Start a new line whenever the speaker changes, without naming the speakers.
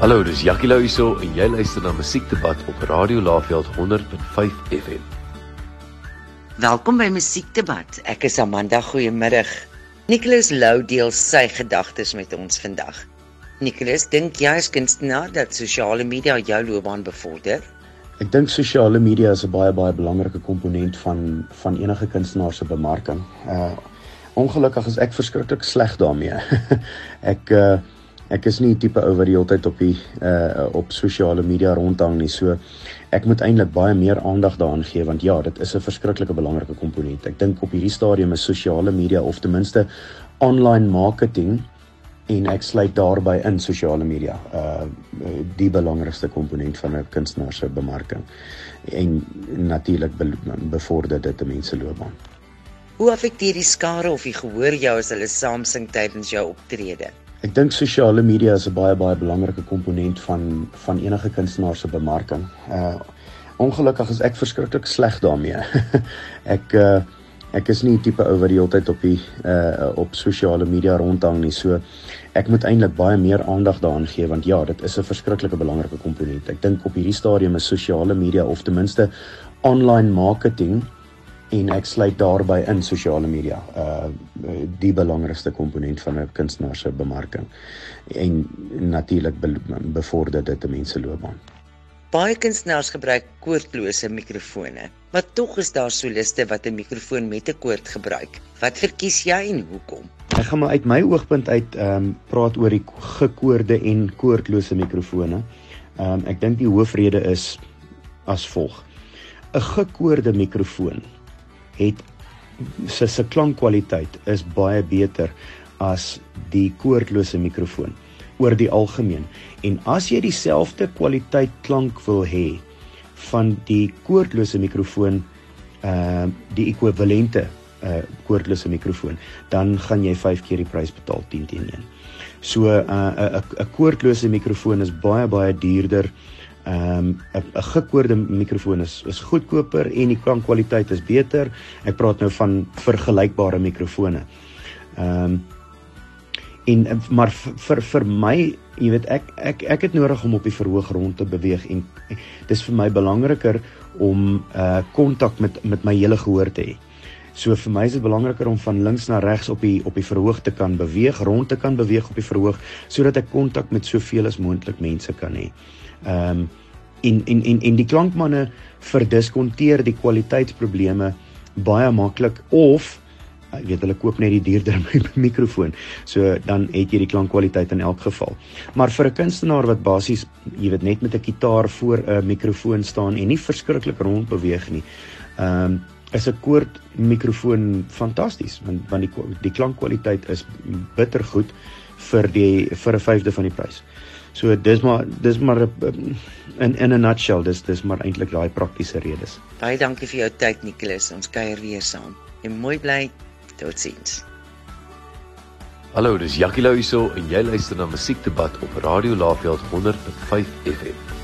Hallo, dis Jackie Lou hierso en jy luister na Musiekdebat op Radio Laveld 100.5 FM.
Welkom by Musiekdebat. Ek is Amanda. Goeiemiddag. Nicholas Lou deel sy gedagtes met ons vandag. Nicholas, dink jy as kunstenaar dat sosiale media jou loopbaan bevorder?
Ek dink sosiale media is 'n baie baie belangrike komponent van van enige kunstenaar se bemarking. Uh ongelukkig is ek verskriklik sleg daarmee. ek uh ek is nie die tipe ou wat die hele tyd op die uh op sosiale media rondhang nie. So ek moet eintlik baie meer aandag daaraan gee want ja, dit is 'n verskriklike belangrike komponent. Ek dink op hierdie stadium is sosiale media of ten minste online marketing en ek sluit daarbey in sosiale media uh die belangrikste komponent van 'n kunstenaar se bemarking en natuurlik be bevorder dit 'n mens se loopbaan.
Hoe affekteer die skare of die gehoor jou as hulle saam sing tydens jou optrede?
Ek dink sosiale media is 'n baie baie belangrike komponent van van enige kunstenaar se bemarking. Uh ongelukkig is ek verskriklik sleg daarmee. ek uh ek is nie die tipe ou wat die hele tyd op die uh op sosiale media rondhang nie. So ek moet eintlik baie meer aandag daaraan gee want ja, dit is 'n verskriklike belangrike komponent. Ek dink op hierdie stadium is sosiale media of ten minste online marketing en ek sluit daarbey in sosiale media uh die belangrikste komponent van 'n kunstenaar se bemarking en natuurlik be bevorder dit 'n mens se loopbaan.
Baie kunstenaars gebruik koordlose mikrofone, maar tog is daar soliste wat 'n mikrofoon met 'n koord gebruik. Wat verkies jy en hoekom?
Ek gaan maar uit my oogpunt uit ehm um, praat oor die gekoorde en koordlose mikrofone. Ehm um, ek dink die hoofrede is as volg. 'n Gekoorde mikrofoon het sy se klankkwaliteit is baie beter as die koordlose mikrofoon oor die algemeen. En as jy dieselfde kwaliteit klank wil hê van die koordlose mikrofoon, ehm uh, die ekwivalente uh koordlose mikrofoon, dan gaan jy 5 keer die prys betaal 10 teen 1. So uh, 'n 'n koordlose mikrofoon is baie baie duurder Ehm um, 'n gekoorde mikrofoon is is goedkoper en die klankkwaliteit is beter. Ek praat nou van vergelykbare mikrofone. Ehm um, en maar vir vir my, jy weet ek ek ek het nodig om op die verhoog rond te beweeg en dis vir my belangriker om uh kontak met met my hele gehoor te hê. So vir my is dit belangriker om van links na regs op die op die verhoog te kan beweeg, rond te kan beweeg op die verhoog sodat ek kontak met soveel as moontlik mense kan hê. Ehm um, en en en en die klankmanne verdiskonteer die kwaliteitsprobleme baie maklik of ek weet hulle koop net die duurder mikrofoon. So dan het jy die klankkwaliteit in elk geval. Maar vir 'n kunstenaar wat basies, jy weet net met 'n kitaar voor 'n mikrofoon staan en nie verskriklik rond beweeg nie. Ehm um, is 'n koord mikrofoon fantasties want want die die klankkwaliteit is bitter goed vir die vir 'n vyfde van die prys. So dis maar dis maar in in 'n nutshell dis dis maar eintlik daai praktiese redes.
Baie dankie vir jou tyd Nicholas. Ons kuier weer saam. En mooi bly. Totsiens.
Hallo, dis Jackie Lou hierso en jy luister na Musiekdebat op Radio Laveld 100.5 FM.